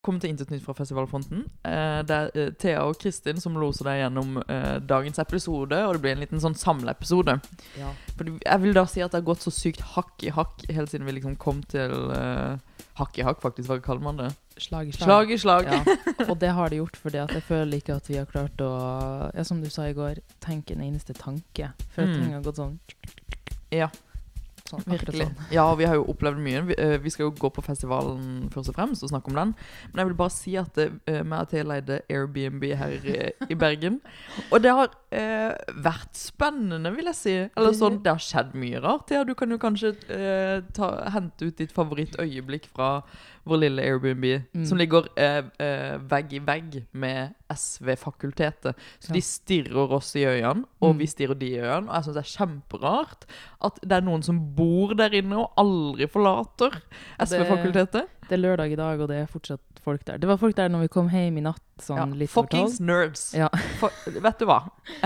Velkommen til Intet nytt fra festivalfronten. Eh, det er eh, Thea og Kristin som loser deg gjennom eh, dagens episode, og det blir en liten sånn samleepisode. Ja. For jeg vil da si at det har gått så sykt hakk i hakk helt siden vi liksom kom til uh, Hakk i hakk, faktisk. Hva kaller man det? Slag i slag. Slag i slag. Ja. Og det har det gjort fordi at jeg føler ikke at vi har klart å Ja, som du sa i går, tenke en eneste tanke. For at Mm. ting har gått sånn Ja, Sånn, virkelig. sånn. Ja, og vi har jo opplevd mye. Vi, uh, vi skal jo gå på festivalen først og fremst og snakke om den. Men jeg vil bare si at uh, vi og Thea leide Airbnb her uh, i Bergen. Og det har eh, vært spennende, vil jeg si. Eller sånn, det har skjedd mye rart. Ja, du kan jo kanskje eh, ta, hente ut ditt favorittøyeblikk fra vår lille Airbnb, Mm. som ligger eh, eh, vegg i vegg med SV-fakultetet. Så Ja. de stirrer oss i øynene, og Mm. vi stirrer de i øynene. Og jeg syns det er kjemperart at det er noen som bor der inne og aldri forlater SV-fakultetet. Det er lørdag i dag, og det er fortsatt folk der. Det var folk der når vi kom hjem i natt, sånn Ja, fuckings nerds. Ja. For, vet du hva?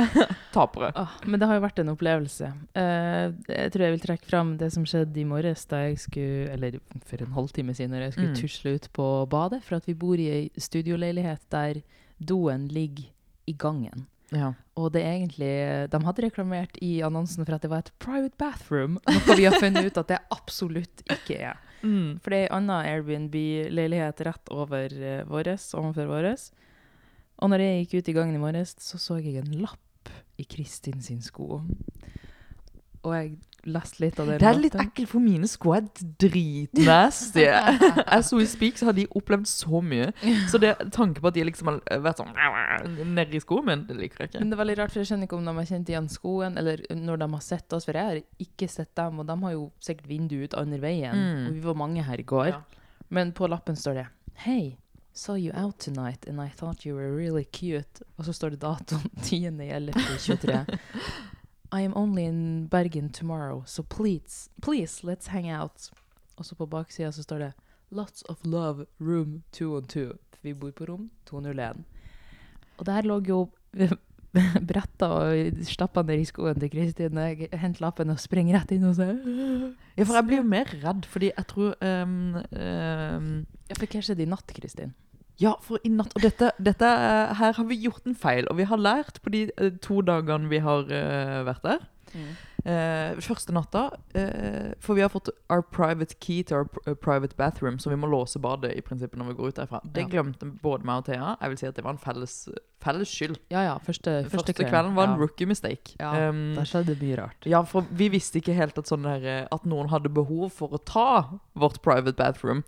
Tapere. Ah, men det har jo vært en opplevelse. Uh, jeg tror jeg vil trekke fram det som skjedde i morges da jeg skulle Eller for en halvtime siden, når jeg skulle Mm. tusle ut på badet. For at vi bor i ei studioleilighet der doen ligger i gangen. Ja. Og det er egentlig De hadde reklamert i annonsen for at det var et private bathroom, noe vi har funnet ut at det absolutt ikke er. Mm. For det er ei anna Airbnb-leilighet rett over uh, våres, ovenfor våres. Og når jeg gikk ut i gangen i morges, så så jeg en lapp i Kristin sin sko. Og jeg leste litt av det. Det er litt ekkelt, for mine sko er dritnasty. Jeg we i Speak, så har de opplevd så mye. Så det tanke på at de liksom har vært sånn nedi skoen min, det liker jeg ikke. Men det er veldig rart, for jeg skjønner ikke om de har kjent igjen skoen, eller når de har sett oss. For jeg har ikke sett dem, og de har jo sikkert vindu ut andre veien. Mm. Og vi var mange her i går. Ja. Men på lappen står det Hei, saw you out tonight and I thought you were really cute. Og så står det datoen 10.11.23. I am only in Bergen tomorrow, so please, please, let's hang out. Og så på baksida så står det Lots of love, room 202. Vi bor på rom 201. Og der lå jo bretta og stappa ned i skoen til Kristin. Jeg henter lappen og springer rett inn og sier Ja, for jeg blir jo mer redd, fordi jeg tror um, um, Ja, for hva skjedde i natt, Kristin? Ja, for i natt Og dette, dette eh, Her har vi gjort en feil, og vi har lært på de eh, to dagene vi har eh, vært der. Eh, første natta uh, For vi har fått our private key to our eh, private bathroom, så vi må låse badet i prinsippet når vi går ut derfra. Det Ja. glemte både meg og Thea. Jeg vil si at det var en felles, felles skyld. Ja, ja. Første, Første, kvelden var en rookie mistake. Ja, Um, Der skjedde mye rart. ja, for vi visste ikke helt at, sånn der, at noen hadde behov for å ta vårt private bathroom.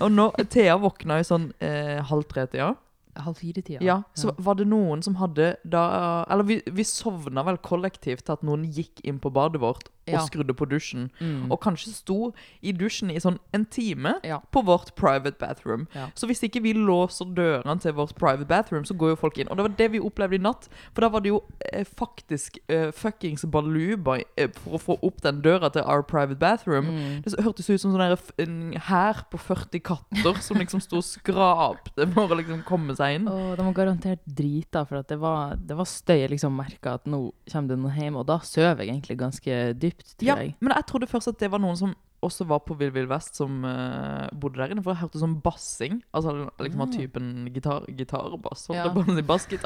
Og nå, Thea våkna i sånn uh, halv tre-tida, Halv fire-tida. ja, så var det noen som hadde da Eller vi, vi sovna vel kollektivt til at noen gikk inn på badet vårt og Ja. skrudde på dusjen. Mm. Og kanskje sto i dusjen i sånn en time Ja. på vårt private bathroom. Ja. Så hvis ikke vi låser dørene til vårt private bathroom, så går jo folk inn. Og det var det vi opplevde i natt. For da var det jo eh, faktisk eh, fuckings baluba eh, for å få opp den døra til our private bathroom. Mm. Det hørtes ut som sånn en hær på 40 katter som liksom sto og skrapte for å liksom komme seg inn. Oh, de var garantert drita, for det var, det var støy. Jeg liksom merka at nå kommer det noen hjem, og da sover jeg egentlig ganske dypt, tror Ja, jeg. men jeg trodde først at det var noen som også var på Vill Vill Vest, som uh, bodde der inne. For jeg hørte sånn bassing. Altså liksom av Ah. typen gitar, gitarbass. Holdt jeg på å si.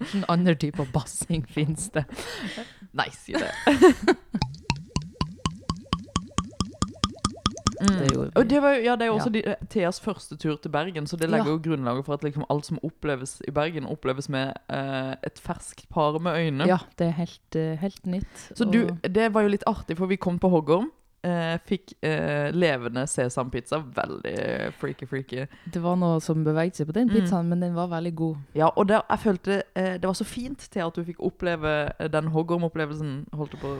Hvilken andre type bassing finnes det? Nei, si det. Det gjorde vi. Og det, var, ja, det er jo også Ja. de, eh, Theas første tur til Bergen, så det legger Ja. jo grunnlaget for at liksom alt som oppleves i Bergen, oppleves med eh, et ferskt par med øyne. Ja, det er helt, eh, helt nytt. Så du, det var jo litt artig, for vi kom på Hoggorm. Eh, fikk eh, levende sesampizza. Veldig freaky-freaky. Det var noe som beveget seg på den Mm. pizzaen, men den var veldig god. Ja, og det, jeg følte eh, det var så fint til at du fikk oppleve den Hoggorm-opplevelsen. Holdt på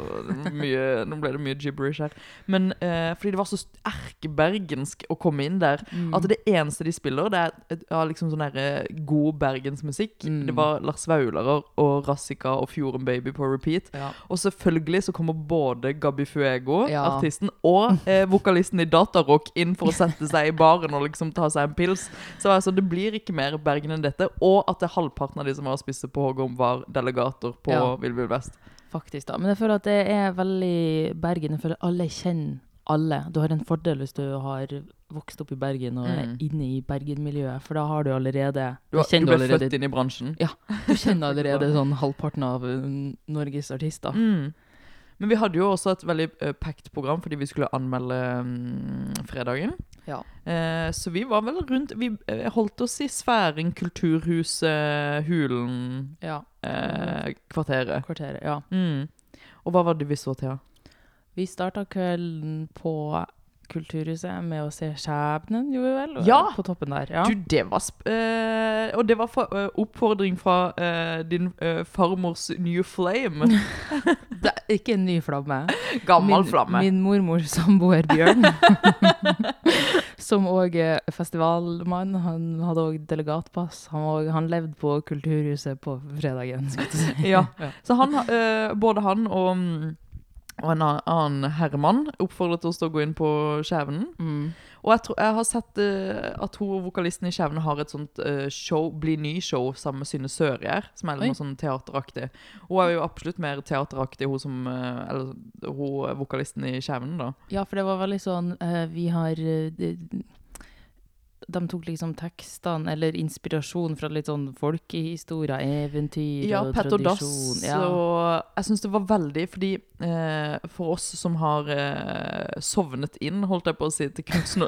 mye, Nå ble det mye gibberish her. Men eh, fordi det var så erkebergensk å komme inn der. Mm. At det eneste de spiller, det er ja, liksom sånn der, eh, god bergensmusikk. Mm. Det var Lars Vaularer og Rassika og Fjorden Baby på repeat. ja. Og selvfølgelig så kommer både Gabi Fuego, Ja. Artisten, og eh, vokalisten i Datarock inn for å sette seg i baren og liksom ta seg en pils. Så altså, det blir ikke mer Bergen enn dette. Og at det halvparten av de som var spisse på Hågom, var delegater på Ja. Vill Vill Vest. Faktisk, da. Men jeg føler at det er veldig Bergen. Jeg føler alle kjenner alle. Du har en fordel hvis du har vokst opp i Bergen og er Mm. inne i Bergen-miljøet, for da har du allerede Du, du ble allerede, født inn i bransjen. Du kjenner allerede sånn halvparten av uh, Norges artister. Mm. Men vi hadde jo også et veldig uh, packed program fordi vi skulle anmelde um, fredagen. Ja. Uh, så vi var vel rundt Vi eh, holdt oss i sfæren, Kulturhuset, Hulen, Ja. uh, Kvarteret. Kvarteret, ja. Mm. Og hva var det vi så til? Vi starta kvelden på Kulturhuset med å se Skjebnen, jo vel? Ja! På toppen der. Ja. Du, det var eh, Og det var for, uh, oppfordring fra uh, din eh, farmors nye flame. Det er ikke en ny flamme. Gammel min, flamme. Min mormors samboer Bjørn, som òg er festivalmann. Han hadde òg delegatpass. Han, var, han levde på Kulturhuset på fredagen. Skal jeg si. Ja. Så han, eh, både han og, mm, og en annen- herremann oppfordret oss til å gå inn på Skjævenen. Mm. Og jeg, tror, jeg har sett uh, at hun, vokalisten i Skjævenen har et sånt uh, show, Bli ny-show sammen med Synne Sørgjerd, som er Oi. noe sånn teateraktig. Hun er jo absolutt mer teateraktig, hun som uh, Eller hun vokalisten i Skjævenen, da. Ja, for det var veldig sånn Vi har de, tok liksom tekstene, eller inspirasjon fra litt sånn folkehistorier, eventyr Ja, og Pett og Dass. Petter Dass. Og jeg syns det var veldig fordi eh, For oss som har eh, sovnet inn, holdt jeg på å si, til Knutsen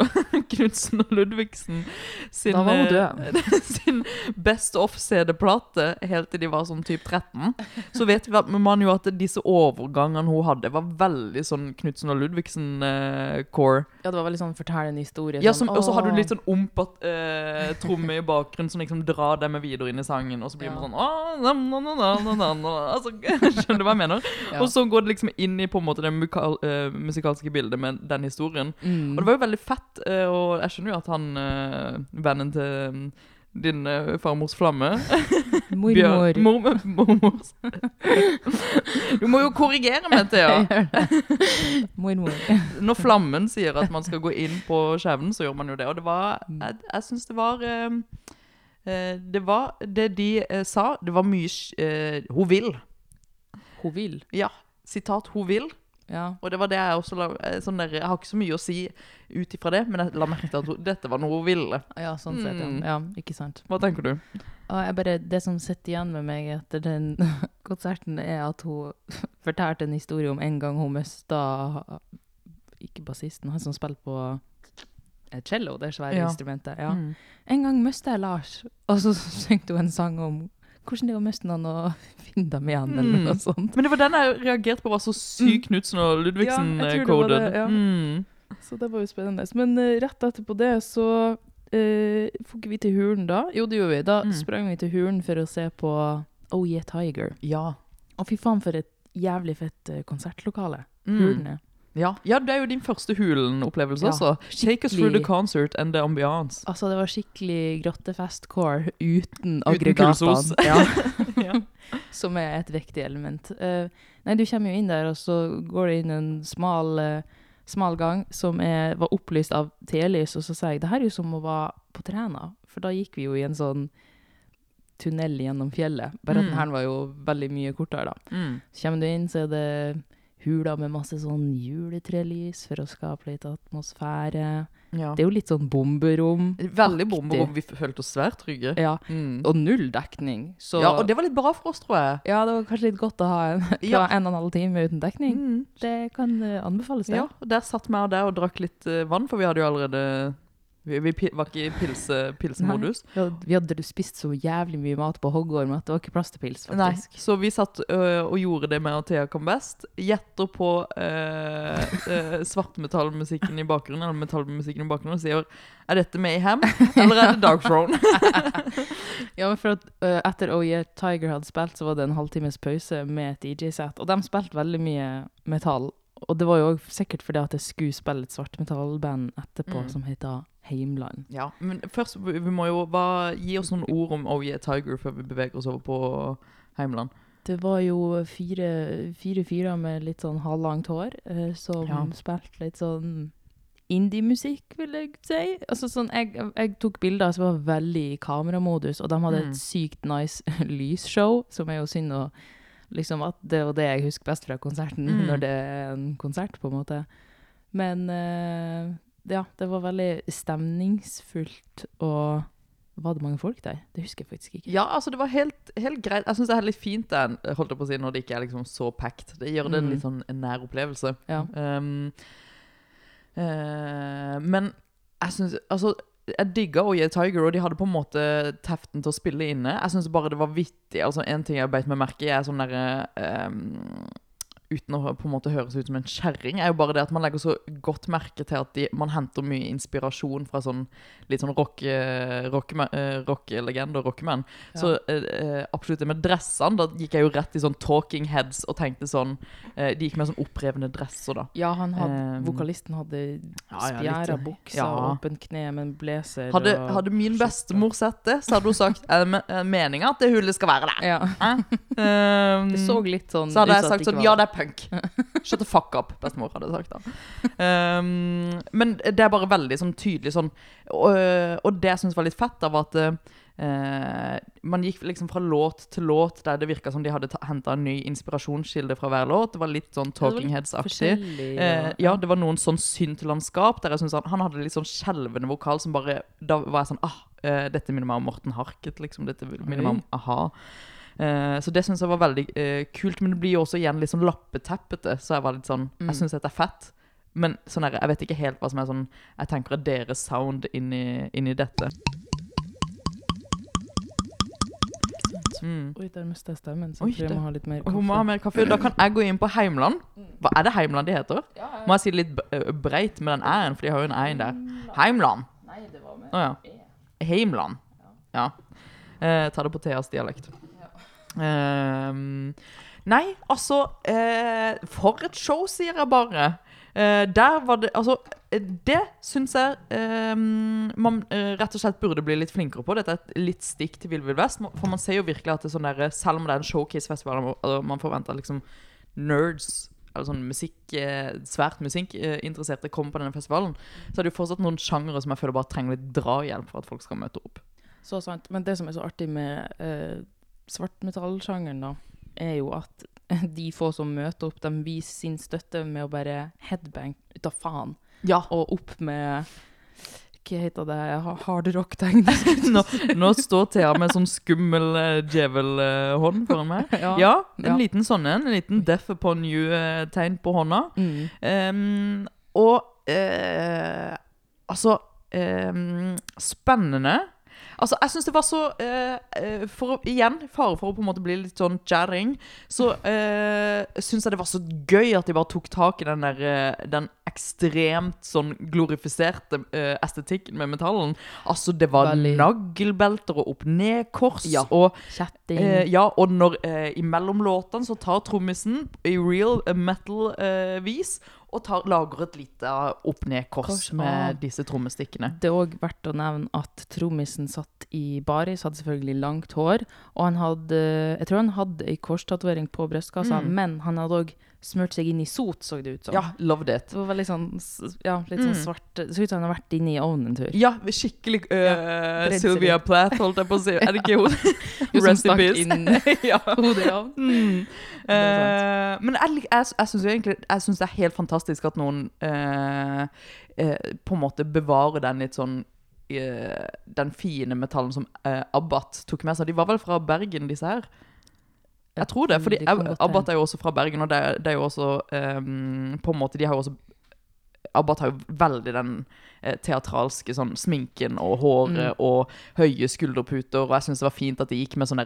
og, Ludvigsen sin, Da var hun død. sin Best Off-CD-plate helt til de var sånn typ 13, så vet vi at- man jo at disse overgangene hun hadde, var veldig sånn Knutsen og Ludvigsen-core. ja, det var veldig sånn fortell en historie. Ja, sånn, som, og så hadde du litt sånn ompatt eh, tromme i bakgrunnen som liksom drar dem videre inn i sangen, og så blir Ja. man sånn «Åh, na, na, na, na, na, na, na». altså, Skjønner du hva jeg mener? Ja. Og så går det liksom inn i på en måte det mukal, eh, musikalske bildet med den historien. Mm. Og det var jo veldig fett, eh, og jeg skjønner jo at han, eh, vennen til din uh, farmors flamme Mormor. Mor, Mormor. du må jo korrigere meg, Thea. Mormor. Når Flammen sier at man skal gå inn på skjevnen, så gjør man jo det. Og det var Jeg, jeg syns det var eh, Det var det de uh, sa. Det var mye Hun vil. Hun vil. Ja. Sitat 'hun vil'. Ja. Og det var det jeg også la eh, sånn der, Jeg har ikke så mye å si ut ifra det, men jeg la merke til at hun, dette var noe hun ville. ja, sånn sett, ja. Mm. ja. Ikke sant. Hva tenker du? Og jeg bare, det som sitter igjen med meg etter den konserten, er at hun fortalte en historie om en gang hun mista Ikke bassisten, han som spilte på eh, cello, det svære Ja. instrumentet. Ja. Mm. En gang mista jeg Lars, og så syngte hun en sang om hvordan det er å miste noen og finne dem igjen, eller Mm. noe sånt. Men det var den jeg reagerte på var så syk Knutsen og Mm. Ja, Ludvigsen-koden. det, ja. mm. Så det var jo spennende. Men uh, rett etterpå det så uh, får ikke vi til Hulen da. Jo, det gjorde vi. Da Mm. sprang vi til Hulen for å se på Oh Yeah Tiger. Ja. Og fy faen for et jævlig fett eh, konsertlokale. Mm. Hulen er. Ja. Ja, det er jo din første Hulen-opplevelse Ja, også. Take us through the concert and the ambiance. Altså, det var skikkelig grottefest-core uten aggregatene. Ja. ja. Som er et viktig element. Uh, nei, du kommer jo inn der, og så går det inn en smal, uh, smal gang som er, var opplyst av telys, og så sier jeg det her er jo som å være på Træna, for da gikk vi jo i en sånn tunnel gjennom fjellet. Bare at Mm. den her var jo veldig mye kortere, da. Mm. Så kommer du inn, så er det huler med masse sånn juletrelys for å skape litt atmosfære. ja. Det er jo litt sånn bomberom. Veldig bomberom. Vi følte oss svært trygge. Ja, Mm. og null dekning. Så Ja, og det var litt bra for oss, tror jeg. ja, det var kanskje litt godt å ha en, Ja. en og en halv time uten dekning. Mm. Det kan eh, anbefales, det. Ja, og der satt vi og der og drakk litt eh, vann, for vi hadde jo allerede Vi, vi var ikke i pilse, pilsemodus. Vi hadde, vi hadde spist så jævlig mye mat på hoggorm at det var ikke plass til pils, Nei, så vi satt ø, og gjorde det med at Thea kom best. Gjetter på uh, svartmetallmusikken i bakgrunnen, eller metallmusikken i bakgrunnen, og sier Er dette Mayhem, eller er det Dark Throne? Ja, men for at etter Oh Yeah Tiger hadde spilt, så var det en halvtimes pause med et DJ-sett. Og de spilte veldig mye metall. Og det var jo sikkert fordi at jeg skulle spille et svartmetallband etterpå Mm. som heter Heimland. ja, men først vi må jo bare gi oss noen ord om Oh Yeah Tiger før vi beveger oss over på Heimland. Det var jo fire, fire fyrer med litt sånn halvlangt hår eh, som Ja. spilte litt sånn indie-musikk, vil jeg si. Altså sånn, jeg, jeg tok bilder som var veldig i kameramodus, og de hadde Mm. et sykt nice lysshow, som er jo synd å liksom at det var det jeg husker best fra konserten, Mm. når det er en konsert, på en måte. Men eh, ja, det var veldig stemningsfullt, og var det mange folk der? Det husker jeg faktisk ikke. Ja, altså det var helt, helt greit. Jeg syns det er litt fint det, holdt jeg på å si, når det ikke er liksom så packed. Det gjør det en Mm. litt sånn en nær opplevelse. Ja. Um, uh, men jeg syns Altså, jeg digga Oye Tiger, og de hadde på en måte teften til å spille inne. Jeg syns bare det var vittig. Altså, En ting jeg beit meg merke i, er sånn derre um, Uten å på en måte høres ut som en kjerring, er jo bare det at man legger så godt merke til at de, man henter mye inspirasjon fra sånn litt sånn rock, rock, eh, rockelegender og rockemenn. Så eh, eh, absolutt det med dressene, da gikk jeg jo rett i sånn talking heads og tenkte sånn eh, De gikk med sånn opprevne dresser, da. Ja, han hadde, Um, vokalisten hadde ja, ja, bukser, ja. åpent kne med en blazer Hadde, og hadde min bestemor sett det, så hadde hun sagt er det me- det meninga at det hullet skal være der. Ja. Um, Det så litt sånn så hadde jeg sagt sånn Ja, det er punk. Shut the fuck up, bestemor hadde sagt da. Um, men det er bare veldig sånn tydelig sånn Og, og det jeg syns var litt fett, da, var at Uh, man gikk liksom fra låt til låt der det virka som de hadde henta en ny inspirasjonskilde fra hver låt. Det var litt sånn Talking Heads-aktig. Ja. Uh, ja, det var noen sånn syntlandskap der jeg syns han, han hadde litt sånn skjelvende vokal som bare Da var jeg sånn ah, uh, dette minner meg om Morten Harket, liksom. Dette minner meg om a-ha. Eh, så det syns jeg var veldig eh, kult, men det blir jo også igjen litt sånn lappeteppete. Så jeg var litt sånn Mm. Jeg syns dette er fett, men sånn her, jeg vet ikke helt hva som er sånn Jeg tenker er deres sound inni, inni dette. Mm. Oi, der mista jeg stemmen, så Oi, jeg må ha litt mer Hun må ha kaffe. mer kaffe. Da kan jeg gå inn på Heimland. Hva er det Heimland de heter? Må jeg si det litt breit med den æ-en, for de har jo en æ-en der. Heimland. Nei, det var med oh, ja. Heimland. Ja. Eh, ta det på Theas dialekt. Ehm, nei, altså uh, For et show, sier jeg bare. Uh, der var det Altså, det syns jeg um, man uh, rett og slett burde bli litt flinkere på. Dette er et litt stikk til Vill Vill Vest. For man ser jo virkelig at det er sånn der, selv om det er en showcase-festival, man forventer liksom nerds eller sånn musikk, svært musikkinteresserte kommer på denne festivalen, så er det jo fortsatt noen sjangere som jeg føler bare trenger litt drahjelp for at folk skal møte opp. Så sant. Men det som er så artig med uh, svartmetallsjangeren, da, er jo at de få som møter opp, de viser sin støtte med å bare headbang ut av faen. Ja. Og opp med Hva heter det? Ha- Hardrock-tegn. Nå, nå står Thea med sånn skummel uh, djevelhånd foran meg. ja. Ja, en Ja. liten sånn en. En liten deaf upon you-tegn på hånda. Mm. Um, og uh, altså um, Spennende. Altså, jeg syns det var så eh, eh, for Igjen, fare for å på en måte bli litt sånn jarring, så uh, syns jeg det var så gøy at de bare tok tak i den der eh, Den ekstremt sånn glorifiserte uh, estetikken med metallen. Altså, det var Veldig. nagelbelter og opp-ned-kors Ja. og Kjetting. Eh, ja, og når eh, imellom låtene så tar trommisen i real eh, metal-vis og tar, lager et lite opp-ned-kors Kors, ah. med disse trommestikkene. Det er òg verdt å nevne at trommisen satt i baris, hadde selvfølgelig langt hår. Og han hadde Jeg tror han hadde ei korstatovering på brystkassa, Mm. men han hadde òg smurt seg inn i sot, så det ut som. Ja, loved it. Det var veldig sånn Ja, litt sånn Mm. svart Det så ut som han hadde vært inne i ovnen en tur. Ja, skikkelig uh, ja, Sylvia. Plath, holdt jeg på å si. Er det ikke hun? Hun som stakk inn hodet i ovnen. Mm. Eh, men jeg, jeg, jeg syns egentlig Jeg synes det er helt fantastisk at noen eh, eh, på en måte bevarer den litt sånn eh, Den fine metallen som eh, Abbat tok med seg. De var vel fra Bergen, disse her? Jeg tror det, fordi Abbat er jo også fra Bergen, og det, det er jo også eh, På en måte, de har jo også Abbat har jo veldig den eh, teatralske sånn sminken og håret Mm. og høye skulderputer, og jeg syns det var fint at de gikk med sånn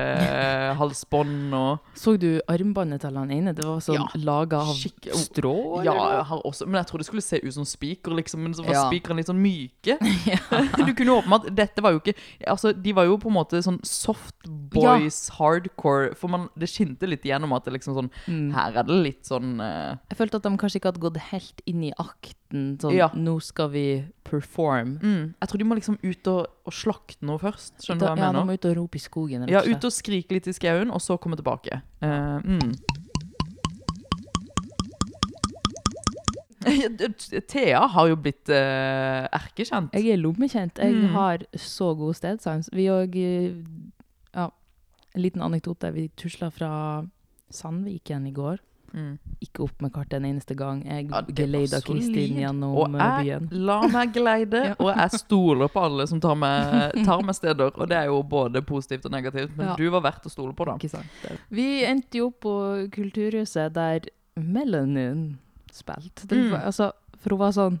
psykonagle-halsbånd og Så du armbåndet til han ene? Det var sånn Ja. laga av Skikk- strå? Ja, jeg også, men jeg trodde det skulle se ut som spiker, liksom. Men så var Ja. spikeren litt sånn myke. du kunne jo at Dette var jo ikke Altså, de var jo på en måte sånn soft boys, hardcore. For man, det skinte litt igjennom at det liksom sånn Mm. Her er det litt sånn eh, Jeg følte at de kanskje ikke hadde gått helt inn i akten. Sånn, Ja. nå skal vi perform. mm, Jeg tror de må liksom ut og, og slakte noe først. Skjønner du hva hva ja, jeg de mener? må ut og rope i skogen. Ja, ut og skrike litt i skauen, og så komme tilbake. Uh, mm. Thea har jo blitt uh, erkekjent. Jeg er lommekjent. Jeg Mm. har så god stedsans. Vi òg Ja, en liten anekdote. Vi tusla fra Sandviken i går. Mm. Ikke opp med kartet en eneste gang. Jeg Ja, geleida Kristin gjennom Og eh, jeg byen. la meg geleide, Ja. og jeg stoler på alle som tar meg, tar meg steder. Og det er jo både positivt og negativt, men Ja. du var verdt å stole på, da. Ikke sant? Vi endte jo opp på Kulturhuset der Melanin spilte. Mm. Altså, for hun var sånn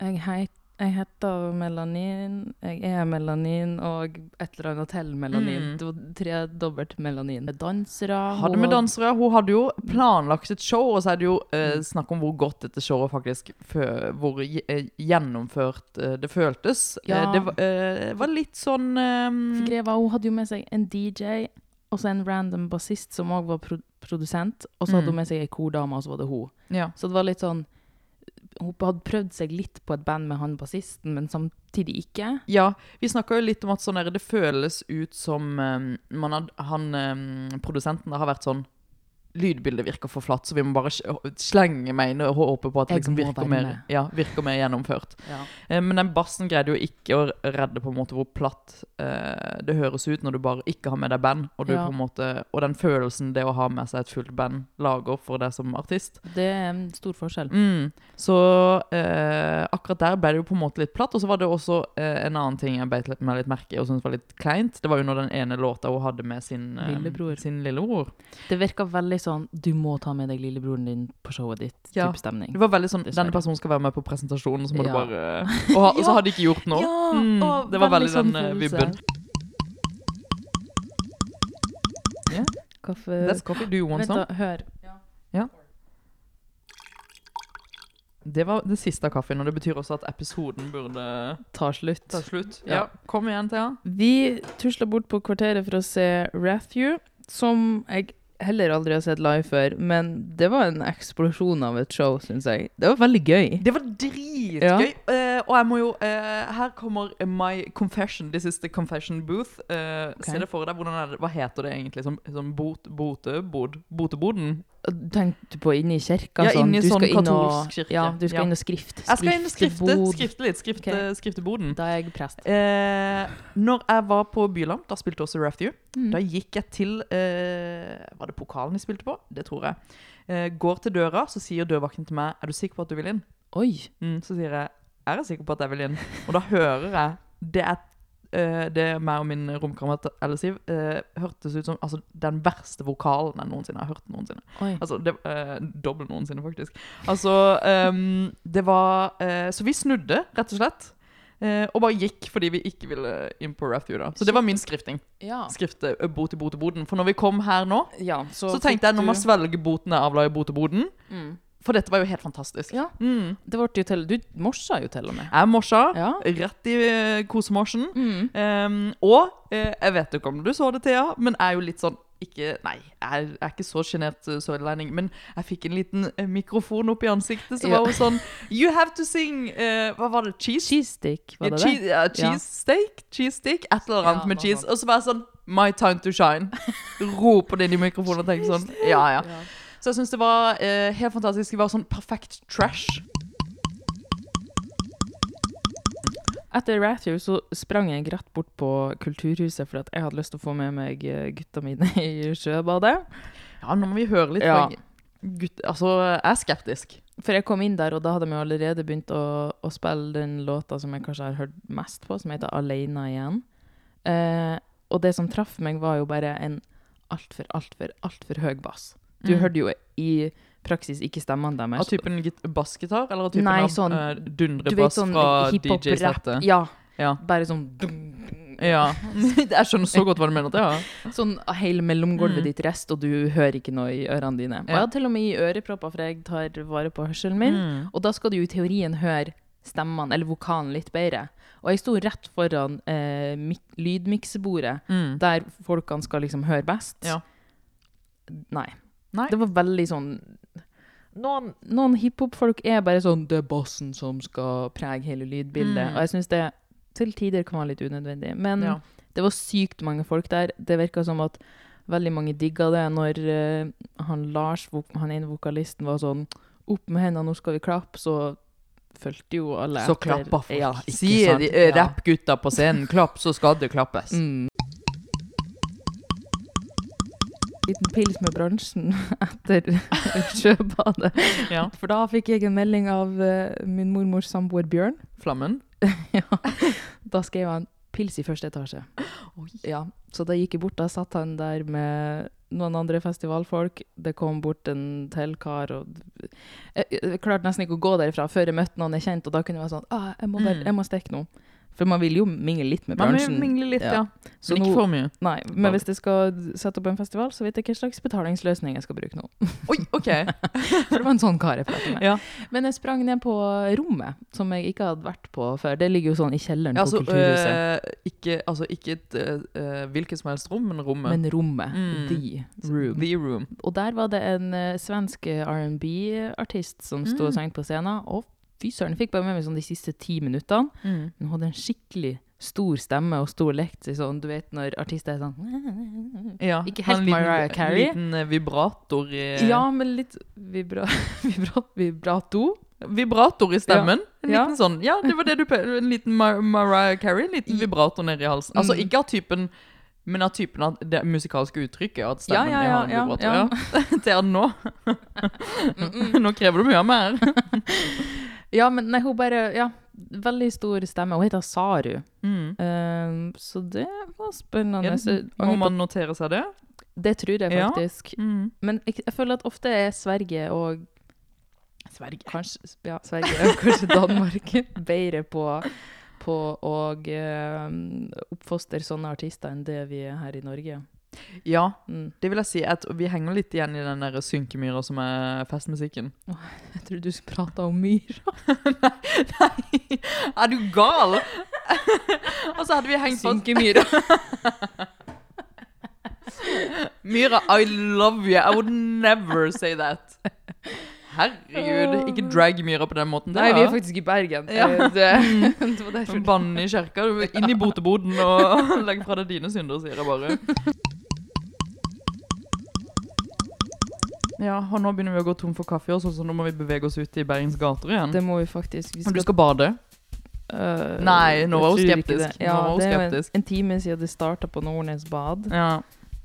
Jeg, heit, jeg heter Melanin, jeg er Melanin, og et eller annet til Melanin. Mm. Det var tredobbelt Melanin. Dansere. Hadde med dansere. Hun hadde jo planlagt et show, og så er det jo Mm. eh, snakk om hvor godt dette showet faktisk Hvor eh, gjennomført eh, det føltes. Ja. Eh, det var, eh, var litt sånn eh, Greva hun hadde jo med seg en DJ, og så en random bassist som òg var pro produsent. Og så hadde Mm. hun med seg ei kordame, og så var det hun. Ja. Så det var litt sånn Hun hadde prøvd seg litt på et band med han bassisten, men samtidig ikke. Ja, vi snakka jo litt om at sånn der, det føles ut som um, had, han um, produsenten har vært sånn Lydbildet virker for flatt, så vi må bare slenge meg inn og håpe på at det liksom virker mer, ja, virker mer gjennomført. Ja. Eh, Men den bassen greide jo ikke å redde på en måte hvor platt eh, det høres ut når du bare ikke har med deg band, og, du Ja. måte, og den følelsen det å ha med seg et fullt band lager for deg som artist. Det er en stor forskjell. Mm. Så eh, akkurat der ble det jo på en måte litt platt, og så var det også eh, en annen ting jeg beit meg litt merke i og syntes var litt kleint. Det var jo når den ene låta hun hadde med sin, eh, Lillebror. sin lillebror. Det virka veldig sånn Du må ta med deg lillebroren din på showet ditt. Ja. Type stemning. Det var veldig sånn, Denne personen skal være med på presentasjonen, så må Ja. du bare og, ha, og så har de ikke gjort noe. Ja, Mm, det var veldig sånn den eh, vibben. Yeah. Kaffe That's coffee. Do you want Vent, some? da. Hør. Det var det siste av kaffen, og det betyr også at episoden burde Ta slutt. ta slutt. Ja. Ja, kom igjen, Thea. Vi tusla bort på kvarteret for å se Rathew, som jeg heller aldri har sett live før. Men det var en eksplosjon av et show, syns jeg. Det var veldig gøy. Det var dritgøy. Eh, og jeg må jo uh, Her kommer my confession. This is the confession booth. Uh, okay. Se det for deg. Det, hva heter det egentlig? Som, som bot, botebod? Boteboden? Tenkte du på inne i kirka? Ja, inne i sånn katolsk kirke. Ja, du skal Ja. inn og skrifte. Jeg skal inn og skrifte, skrifte litt. Skrifte, okay. Skrifteboden. Da er jeg prest. Eh, når jeg var på Byland, da spilte også Rathew. Mm. Da gikk jeg til eh, Var det pokalen de spilte på? Det tror jeg. Eh, går til døra, så sier dørvakten til meg Er du sikker på at du vil inn? Oi. Mm, så sier jeg Er jeg sikker på at jeg vil inn? Og da hører jeg Det er eh, det meg og min romkamerat Ellisiv uh, hørtes ut som altså, den verste vokalen jeg noensinne har hørt. noensinne. Oi. Altså, det, uh, Dobbel noensinne, faktisk. Altså, um, det var uh, Så vi snudde, rett og slett. eh, og bare gikk fordi vi ikke ville inn på Rathew. da. Så det var min skrifting. Ja. Skrifte bot i boteboden. For når vi kom her nå, ja så, så, tenkte jeg når man fikk svelger boten jeg avla i boteboden. mm. For dette var jo helt fantastisk. Ja. Mm. Det ble jo til Du morsa jo til og med. Jeg morsa Ja. rett i eh, kosemorsen. Mm. Um, og eh, jeg vet ikke om du så det, Thea, men jeg er jo litt sånn ikke, Nei, jeg er ikke så sjenert uh, sørlending, men jeg fikk en liten eh, mikrofon opp i ansiktet, så Ja. var hun sånn You have to sing uh, Hva var det? Cheese? Cheese stick, var det cheese, det? ja, cheese steak? Cheese stick? Et eller annet med cheese. Og så var jeg sånn My time to shine. Roper det inn i mikrofonen og tenker sånn. Ja, ja. Så jeg syns det var eh, helt fantastisk. Det var sånn perfekt trash. Etter Rathew så sprang jeg rett bort på Kulturhuset for at jeg hadde lyst til å få med meg eh, gutta mine i sjøbadet. Ja, nå må vi høre litt. Ja. Gutt, altså, jeg er skeptisk. For jeg kom inn der, og da hadde vi allerede begynt å, å spille den låta som jeg kanskje har hørt mest på, som heter 'Aleina igjen'. Eh, og det som traff meg, var jo bare en altfor, altfor, altfor høy bass. Du Mm. hørte jo i praksis ikke stemmene deres. Av typen bassgitar, eller av typen Nei, sånn- av Du vet dundrebass sånn fra. DJ-settet? Ja, Ja. bare sånn ja. jeg skjønner så godt hva du mener. Ja. Sånn hele mellomgulvet Mm. ditt rest, og du hører ikke noe i ørene dine. Og jeg har til og med i ørepropper, for jeg tar vare på hørselen min. Mm. Og da skal du jo i teorien høre stemmene, eller vokalen, litt bedre. Og jeg sto rett foran eh, lydmiksebordet, Mm. der folkene skal liksom høre best. Ja. Nei. Nei. Det var veldig sånn Noen, noen hiphop-folk er bare sånn Det er bassen som skal prege hele lydbildet. Mm. Og jeg syns det til tider kan være litt unødvendig. Men Ja. det var sykt mange folk der. Det virka som at veldig mange digga det når uh, han Lars, han ene vokalisten, var sånn Opp med hendene, nå skal vi klappe. Så fulgte jo alle Så klappa folk. Ja, ikke Sier sant? de eh, Ja. rappgutta på scenen 'klapp, så skal det klappes'. Mm. Liten pils med bransjen etter sjøbadet. Ja. For da fikk jeg en melding av eh, min mormors samboer Bjørn. Flammen. ja. Da skrev han 'pils i første etasje'. Ja, Så da gikk jeg bort. Da satt han der med noen andre festivalfolk. Det kom bort en til kar. og Jeg, jeg klarte nesten ikke å gå derifra før jeg møtte noen jeg kjente, og da kunne jeg være sånn ah, jeg, må bare, Mm. jeg må stikke nå. For man vil jo mingle litt med Man vil mingle litt, ja. Så Men ikke for mye. Nei, men hvis jeg skal sette opp en festival, så vet jeg hva slags betalingsløsning jeg skal bruke nå. Oi, OK. For det var en sånn kar jeg pratet med. Ja. Men jeg sprang ned på rommet, som jeg ikke hadde vært på før. Det ligger jo sånn i kjelleren på Altså, Kulturhuset. øh, ikke, altså, ikke et øh, øh, hvilket som helst rom, men rommet. Men rommet. Mm. The room. The room. Og der var det en uh, svensk R&B-artist som sto og Mm. sang på scenen. Og fy søren, jeg fikk bare med meg sånn de siste ti minuttene. Mm. Hun hadde en skikkelig stor stemme og stor lekt sånn, du vet når artister er sånn Ja, Ikke helt liten- Mariah Carey. En liten øh, vibrator i Ja, men litt vibra, vibra, vibrato. Vibrator i stemmen. En Ja. liten sånn Ja, det var det du En liten Mar Mariah Carey. En liten vibrator nedi halsen. Altså Mm. ikke av typen men av typen av det musikalske uttrykket. At Ja, ja, ja, har en vibrator. ja. Ja. Til han nå. nå krever du mye mer. Ja, men nei, hun bare Ja, veldig stor stemme. Hun heter Saru. Mm. Um, så det var spennende. Ja, Må man notere seg det? Det tror jeg Ja. faktisk. Mm. Men jeg, jeg føler at ofte er Sverige og Sverige. Kanskje, ja, Sverige og kanskje Danmark bedre på, på å eh, oppfostre sånne artister enn det vi er her i Norge. Ja, Mm. det vil jeg si. At vi henger litt igjen i den der synkemyra som er festmusikken. Jeg tror du skulle prate om myra. Nei, er du gal? Og så hadde vi hengt på Synkemyra. Myra, I love you. I would never say that. Herregud, ikke drag Myra på den måten. Det Nei, vi er faktisk i Bergen. Ja. Eh, Det, det var derfor. Banne i kjerka, er inn i boteboden og legg fra deg dine synder, sier jeg bare. Ja, og nå begynner vi å gå tom for kaffe også, så nå må vi bevege oss ut i Bergens gater igjen. Det må vi faktisk. Vi Og du skal bade? Uh, Nei, nå var hun jeg skeptisk. Ja, var det er jo en, en time siden det starta på Nordnes bad. Ja.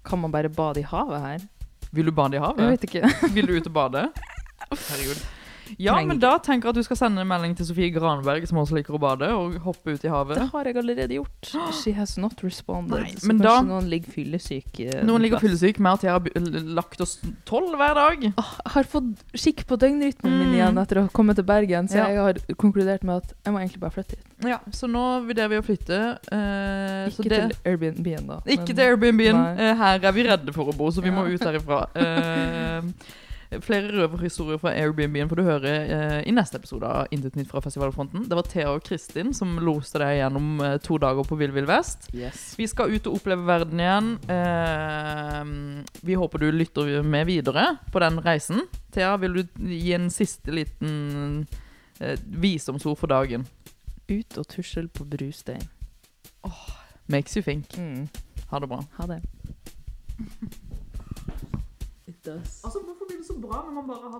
Kan man bare bade i havet her? Vil du bade i Jeg havet? vet ikke. Vil du ut og bade? Herregud. Ja, men da tenker jeg at du skal sende en melding til Sofie Granberg, som også liker å bade, og hoppe ut i havet. Det har jeg allerede gjort. She has not responded. Nei, så men kanskje da- noen ligger fyllesyk. eh, Noen ligger fyllesyk. med at jeg har lagt oss tolv hver dag. Jeg har fått skikk på døgnrytmen min Mm. igjen etter å ha kommet til Bergen, så Ja. jeg har konkludert med at jeg må egentlig bare flytte hit. Ja, Så nå vurderer vi å flytte. så Ikke det, til Airbnb-en, da. ikke til Airbnb-en. Eh, her er vi redde for å bo, så vi må ut herifra. Eh, flere røverhistorier fra Airbnb-en får du høre eh, i neste episode av Intet nytt fra festivalfronten. Det var Thea og Kristin som loste deg gjennom eh, to dager på Vill Vill Vest. Yes. Vi skal ut og oppleve verden igjen. Eh, vi håper du lytter med videre på den reisen. Thea, vil du gi en siste liten eh, visdomsord for dagen? Ut og tusjel på brustein. Makes you think. Mm. Ha det bra. Ha det. It does. Altså, så bra når man bare har